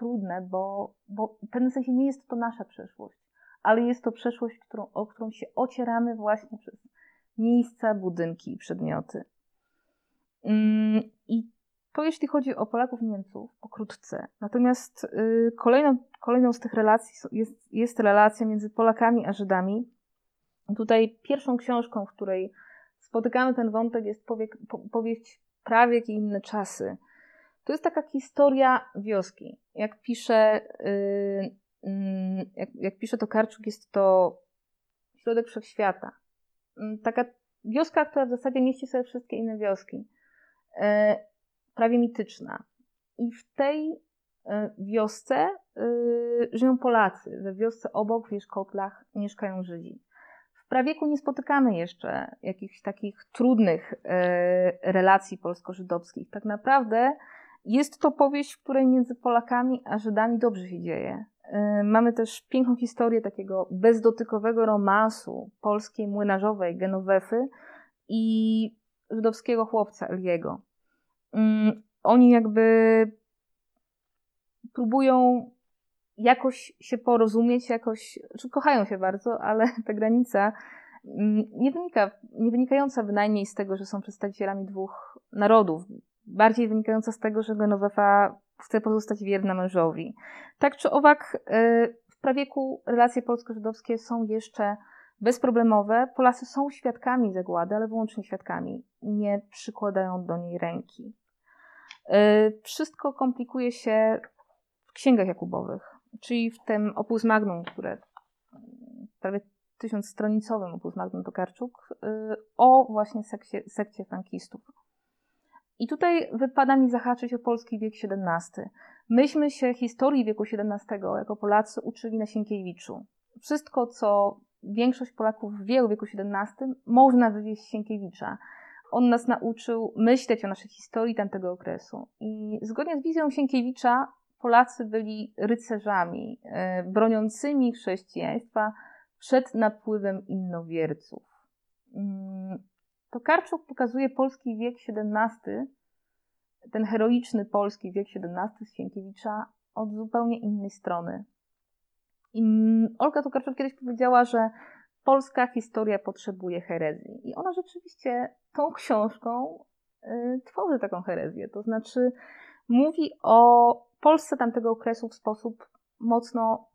trudne, bo, bo w pewnym sensie nie jest to nasza przeszłość, ale jest to przeszłość, którą, o którą się ocieramy właśnie przez miejsca, budynki i przedmioty. Mm, I to jeśli chodzi o Polaków Niemców, pokrótce. Natomiast y, kolejną, kolejną z tych relacji jest, jest relacja między Polakami a Żydami. Tutaj pierwszą książką, w której spotykamy ten wątek, jest powie, po, powieść Prawiek i inne czasy to jest taka historia wioski. Jak pisze, yy, yy, jak, jak pisze to Karczuk, jest to środek wszechświata. Yy, taka wioska, która w zasadzie mieści sobie wszystkie inne wioski. Y, prawie mityczna. I w tej y, wiosce y, żyją Polacy. We wiosce obok, w Jeszkotlach, mieszkają Żydzi. W prawieku nie spotykamy jeszcze jakichś takich trudnych relacji polsko-żydowskich. Tak naprawdę jest to powieść, w której między Polakami a Żydami dobrze się dzieje. Y, mamy też piękną historię takiego bezdotykowego romansu polskiej młynarzowej Genowefy i żydowskiego chłopca Eliego. Mm, oni jakby próbują jakoś się porozumieć, jakoś, czy kochają się bardzo, ale *laughs* ta granica mm, nie wynika, nie wynikająca bynajmniej z tego, że są przedstawicielami dwóch narodów, bardziej wynikająca z tego, że Genovefa chce pozostać wierna mężowi. Tak czy owak, y, w prawieku relacje polsko-żydowskie są jeszcze bezproblemowe. Polacy są świadkami zagłady, ale wyłącznie świadkami. Nie przykładają do niej ręki. Y, wszystko komplikuje się w księgach Jakubowych, czyli w tym opus magnum, które prawie tysiącstronicowym opus magnum Tokarczuk, y, o właśnie sekcie, sekcie frankistów. I tutaj wypada mi zahaczyć o polski wiek XVII. Myśmy się historii wieku XVII jako Polacy uczyli na Sienkiewiczu. Wszystko, co większość Polaków wie o wieku XVII, można wywieźć z Sienkiewicza. On nas nauczył myśleć o naszej historii tamtego okresu. I zgodnie z wizją Sienkiewicza, Polacy byli rycerzami, e, broniącymi chrześcijaństwa przed napływem innowierców. Tokarczuk pokazuje polski wiek XVII, ten heroiczny polski wiek XVII z Sienkiewicza od zupełnie innej strony. I Olga Tokarczuk kiedyś powiedziała, że polska historia potrzebuje herezji. I ona rzeczywiście tą książką y, tworzy taką herezję. To znaczy mówi o Polsce tamtego okresu w sposób mocno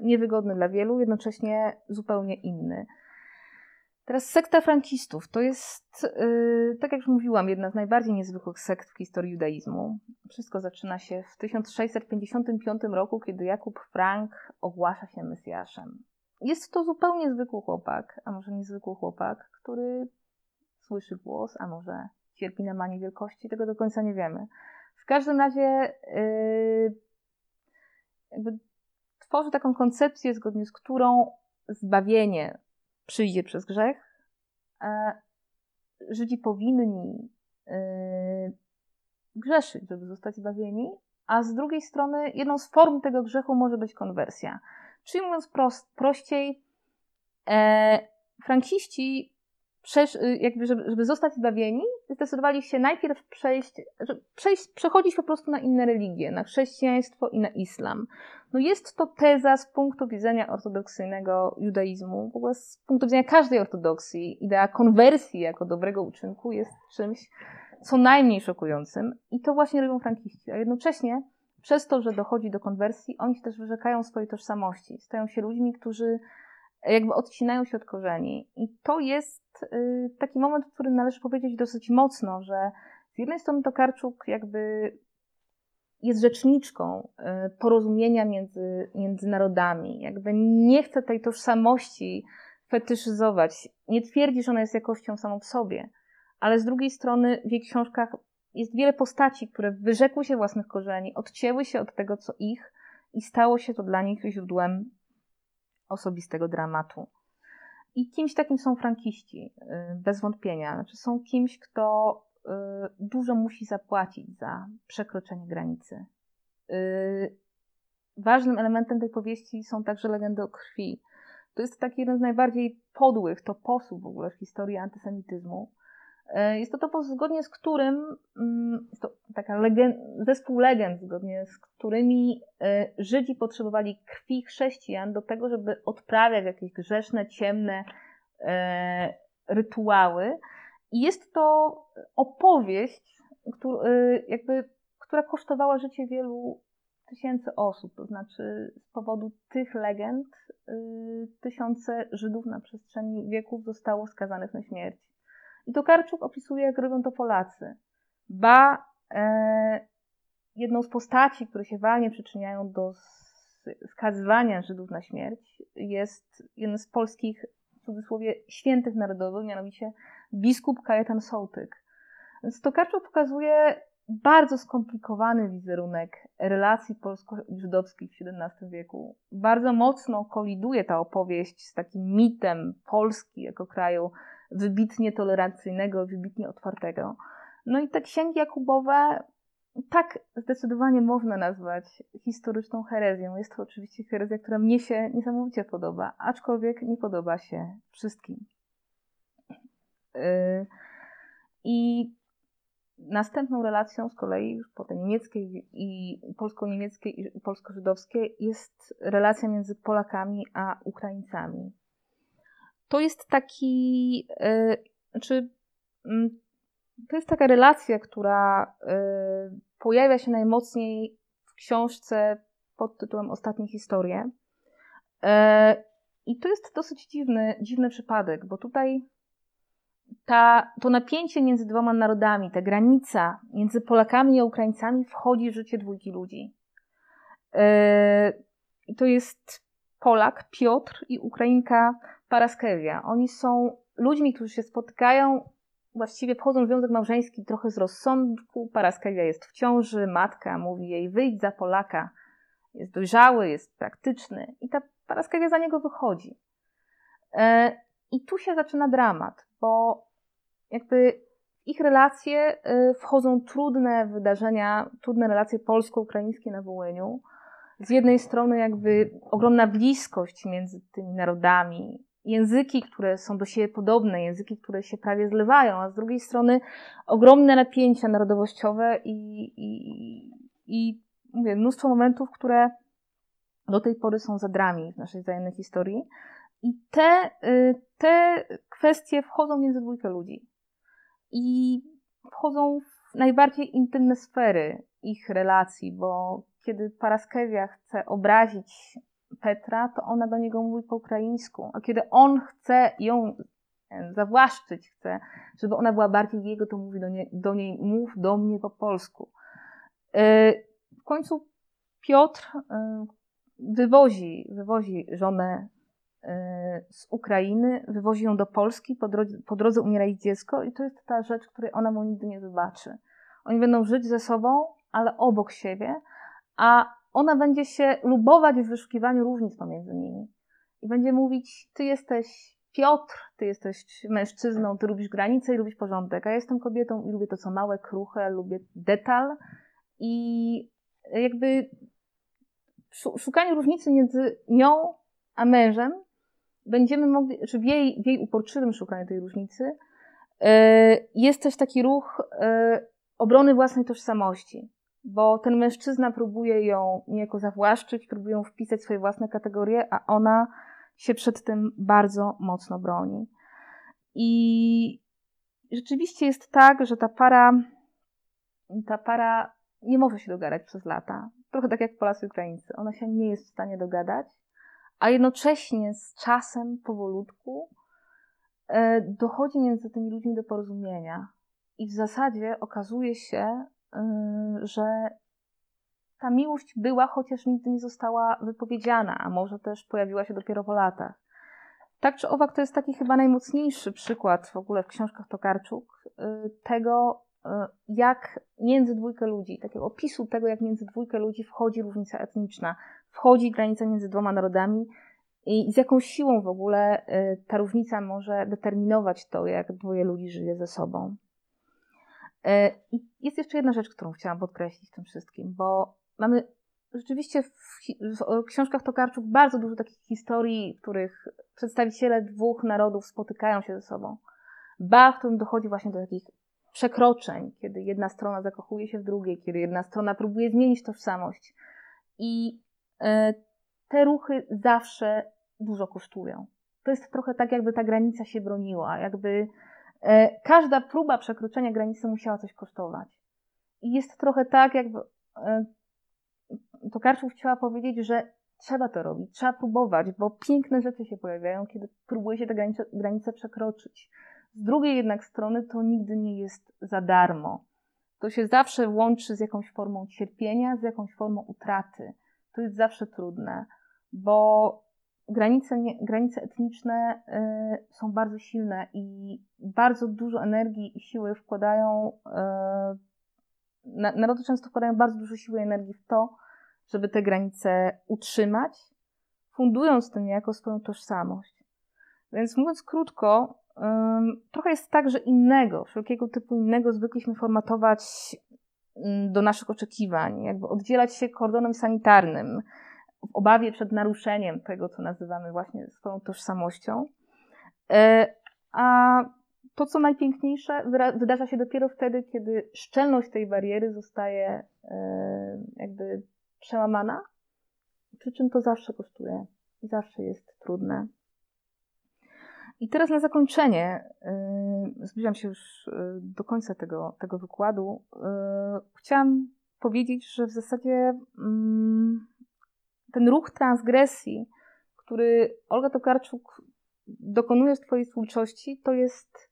niewygodny dla wielu, jednocześnie zupełnie inny. Teraz sekta frankistów to jest, yy, tak jak już mówiłam, jedna z najbardziej niezwykłych sekt w historii judaizmu. Wszystko zaczyna się w 1655 roku, kiedy Jakub Frank ogłasza się Mesjaszem. Jest to zupełnie zwykły chłopak, a może niezwykły chłopak, który słyszy głos, a może cierpi na manię wielkości, tego do końca nie wiemy. W każdym razie yy, jakby tworzy taką koncepcję, zgodnie z którą zbawienie przyjdzie przez grzech, Żydzi powinni y, grzeszyć, żeby zostać zbawieni, a z drugiej strony jedną z form tego grzechu może być konwersja. Czyli mówiąc prost, prościej, e, franciści, przesz, jakby żeby, żeby zostać zbawieni, zdecydowali się najpierw przejść, przejść, przechodzić po prostu na inne religie, na chrześcijaństwo i na islam. No jest to teza z punktu widzenia ortodoksyjnego judaizmu, w ogóle z punktu widzenia każdej ortodoksji, idea konwersji jako dobrego uczynku jest czymś co najmniej szokującym. I to właśnie robią frankiści, a jednocześnie przez to, że dochodzi do konwersji, oni też wyrzekają swojej tożsamości, stają się ludźmi, którzy jakby odcinają się od korzeni. I to jest y, taki moment, w którym należy powiedzieć dosyć mocno, że z jednej strony Tokarczuk jakby jest rzeczniczką y, porozumienia między, między narodami, jakby nie chce tej tożsamości fetyszyzować, nie twierdzi, że ona jest jakością samą w sobie, ale z drugiej strony w jej książkach jest wiele postaci, które wyrzekły się własnych korzeni, odcięły się od tego, co ich i stało się to dla nich źródłem osobistego dramatu. I kimś takim są frankiści, y, bez wątpienia. Znaczy są kimś, kto y, dużo musi zapłacić za przekroczenie granicy. Y, ważnym elementem tej powieści są także legendy o krwi. To jest taki jeden z najbardziej podłych toposów w ogóle w historii antysemityzmu. E, jest to topos, zgodnie z którym, mm, to taka legend, zespół legend, zgodnie z którymi e, Żydzi potrzebowali krwi chrześcijan do tego, żeby odprawiać jakieś grzeszne, ciemne e, rytuały. I jest to opowieść, jakby, która kosztowała życie wielu tysięcy osób. To znaczy, z powodu tych legend tysiące Żydów na przestrzeni wieków zostało skazanych na śmierć. I Tokarczuk opisuje, jak robią to Polacy. Ba, e, jedną z postaci, które się walnie przyczyniają do skazywania Żydów na śmierć, jest jeden z polskich, w cudzysłowie, świętych narodowych, mianowicie biskup Kajetan Sołtyk. Więc Tokarczuk pokazuje bardzo skomplikowany wizerunek relacji polsko-żydowskich w XVII wieku. Bardzo mocno koliduje ta opowieść z takim mitem Polski jako kraju wybitnie tolerancyjnego, wybitnie otwartego. No i te księgi Jakubowe tak zdecydowanie można nazwać historyczną herezją. Jest to oczywiście herezja, która mnie się niesamowicie podoba, aczkolwiek nie podoba się wszystkim. Yy, I następną relacją z kolei już po tej niemieckiej i polsko-niemieckiej i polsko-żydowskiej jest relacja między Polakami a Ukraińcami to jest taki, yy, znaczy, yy, to jest taka relacja, która yy, pojawia się najmocniej w książce pod tytułem Ostatnie historie. E, I to jest dosyć dziwny, dziwny przypadek, bo tutaj ta, to napięcie między dwoma narodami, ta granica między Polakami a Ukraińcami wchodzi w życie dwójki ludzi. E, I to jest Polak, Piotr i Ukrainka Paraskewia. Oni są ludźmi, którzy się spotykają, właściwie wchodzą w związek małżeński trochę z rozsądku. Paraskewia jest w ciąży, matka mówi jej wyjdź za Polaka. Jest dojrzały, jest praktyczny i ta Paraskewia za niego wychodzi. E, I tu się zaczyna dramat, bo jakby w ich relacje e, wchodzą trudne wydarzenia, trudne relacje polsko-ukraińskie na Wołyniu. Z jednej strony jakby ogromna bliskość między tymi narodami, języki, które są do siebie podobne, języki, które się prawie zlewają, a z drugiej strony ogromne napięcia narodowościowe i, i, i mówię, mnóstwo momentów, które do tej pory są zadrami w naszej wzajemnej historii. I te, y, te kwestie wchodzą między dwójkę ludzi. I wchodzą w najbardziej intymne sfery ich relacji, bo kiedy Paraskewia chce obrazić Petra, to ona do niego mówi po ukraińsku, a kiedy on chce ją e, zawłaszczyć, chce, żeby ona była bardziej jego, to mówi do, nie, do niej, mów do mnie po polsku. E, w końcu Piotr e, wywozi, wywozi żonę z Ukrainy, wywozi ją do Polski, po drodze, po drodze umiera ich dziecko i to jest ta rzecz, której ona mu nigdy nie wybaczy. Oni będą żyć ze sobą, ale obok siebie, a ona będzie się lubować w wyszukiwaniu różnic pomiędzy nimi. I będzie mówić, ty jesteś Piotr, ty jesteś mężczyzną, ty lubisz granice i lubisz porządek, a ja jestem kobietą i lubię to, co małe, kruche, lubię detal i jakby szukanie różnicy między nią a mężem będziemy mogli, czy w jej, w jej uporczywym szukaniu tej różnicy e, jest też taki ruch e, obrony własnej tożsamości, bo ten mężczyzna próbuje ją niejako zawłaszczyć, próbuje ją wpisać w swoje własne kategorie, a ona się przed tym bardzo mocno broni. I rzeczywiście jest tak, że ta para, ta para nie może się dogadać przez lata. Trochę tak jak Polacy i Ukraińcy. Ona się nie jest w stanie dogadać, a jednocześnie z czasem, powolutku, e, dochodzi między tymi ludźmi do porozumienia. I w zasadzie okazuje się, że ta miłość była, chociaż nigdy nie została wypowiedziana, a może też pojawiła się dopiero po latach. Tak czy owak, to jest taki chyba najmocniejszy przykład w ogóle w książkach Tokarczuk y, tego, y, jak między dwójkę ludzi, takiego opisu tego, jak między dwójkę ludzi wchodzi różnica etniczna, wchodzi granica między dwoma narodami i z jaką siłą w ogóle y, ta różnica może determinować to, jak dwoje ludzi żyje ze sobą. I jest jeszcze jedna rzecz, którą chciałam podkreślić w tym wszystkim, bo mamy rzeczywiście w, w, książkach Tokarczuk bardzo dużo takich historii, w których przedstawiciele dwóch narodów spotykają się ze sobą. Ba, w którym dochodzi właśnie do takich przekroczeń, kiedy jedna strona zakochuje się w drugiej, kiedy jedna strona próbuje zmienić tożsamość. I y, te ruchy zawsze dużo kosztują. To jest trochę tak, jakby ta granica się broniła, jakby każda próba przekroczenia granicy musiała coś kosztować. I jest trochę tak, jakby y, Tokarczuk chciała powiedzieć, że trzeba to robić, trzeba próbować, bo piękne rzeczy się pojawiają, kiedy próbuje się tę granicę, granicę przekroczyć. Z drugiej jednak strony to nigdy nie jest za darmo. To się zawsze łączy z jakąś formą cierpienia, z jakąś formą utraty. To jest zawsze trudne, bo granice, nie, granice etniczne y, są bardzo silne i bardzo dużo energii i siły wkładają, y, narody często wkładają bardzo dużo siły i energii w to, żeby te granice utrzymać, fundując tym niejako swoją tożsamość. Więc mówiąc krótko, trochę jest tak, że innego, wszelkiego typu innego zwykliśmy formatować do naszych oczekiwań, jakby oddzielać się kordonem sanitarnym w obawie przed naruszeniem tego, co nazywamy właśnie swoją tożsamością. E, a to, co najpiękniejsze, wydarza się dopiero wtedy, kiedy szczelność tej bariery zostaje e, jakby przełamana, przy czym to zawsze kosztuje i zawsze jest trudne. I teraz na zakończenie, yy, zbliżam się już do końca tego, tego wykładu, chciałam powiedzieć, że w zasadzie yy, ten ruch transgresji, który Olga Tokarczuk dokonuje w Twojej twórczości, to jest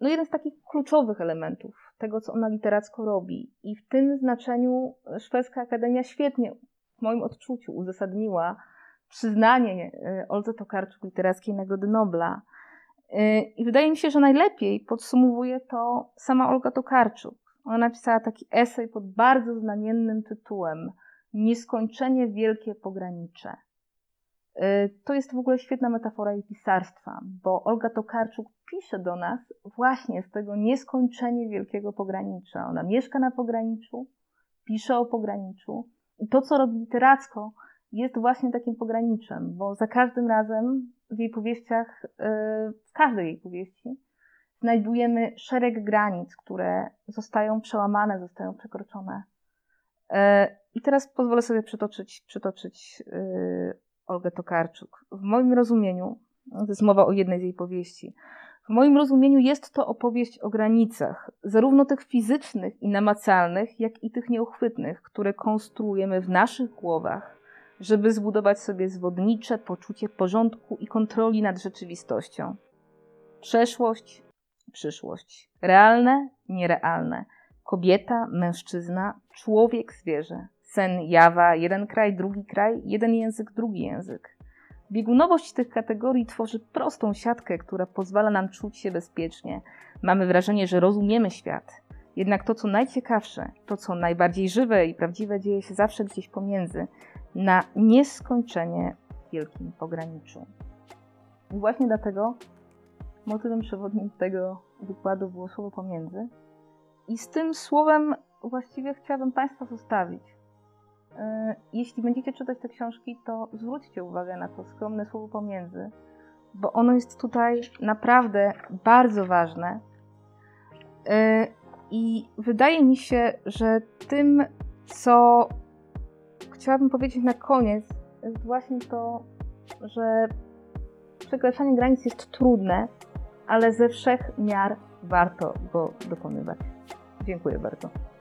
no, jeden z takich kluczowych elementów tego, co ona literacko robi. I w tym znaczeniu Szwedzka Akademia świetnie, w moim odczuciu, uzasadniła przyznanie e, Oldze Tokarczuk Literackiej Nagrody Nobla. E, I wydaje mi się, że najlepiej podsumowuje to sama Olga Tokarczuk. Ona napisała taki esej pod bardzo znamiennym tytułem Nieskończenie wielkie pogranicze. E, to jest w ogóle świetna metafora jej pisarstwa, bo Olga Tokarczuk pisze do nas właśnie z tego nieskończenie wielkiego pogranicza. Ona mieszka na pograniczu, pisze o pograniczu i to, co robi literacko, jest właśnie takim pograniczem, bo za każdym razem w jej powieściach, e, w każdej jej powieści, znajdujemy szereg granic, które zostają przełamane, zostają przekroczone. I teraz pozwolę sobie przytoczyć, przytoczyć Olgę Tokarczuk. W moim rozumieniu, to jest mowa o jednej z jej powieści, w moim rozumieniu jest to opowieść o granicach, zarówno tych fizycznych i namacalnych, jak i tych nieuchwytnych, które konstruujemy w naszych głowach, żeby zbudować sobie zwodnicze poczucie porządku i kontroli nad rzeczywistością. Przeszłość, przyszłość, realne, nierealne, kobieta, mężczyzna, człowiek, zwierzę, sen, jawa, jeden kraj, drugi kraj, jeden język, drugi język. Biegunowość tych kategorii tworzy prostą siatkę, która pozwala nam czuć się bezpiecznie. Mamy wrażenie, że rozumiemy świat. Jednak to, co najciekawsze, to, co najbardziej żywe i prawdziwe, dzieje się zawsze gdzieś pomiędzy, na nieskończenie wielkim pograniczu. I właśnie dlatego motywem przewodnim tego wykładu było słowo pomiędzy. I z tym słowem właściwie chciałabym Państwa zostawić. E, jeśli będziecie czytać te książki, to zwróćcie uwagę na to skromne słowo pomiędzy, bo ono jest tutaj naprawdę bardzo ważne. E, I wydaje mi się, że tym, co chciałabym powiedzieć na koniec, jest właśnie to, że przekraczanie granic jest trudne, ale ze wszech miar warto go dokonywać. Dziękuję bardzo.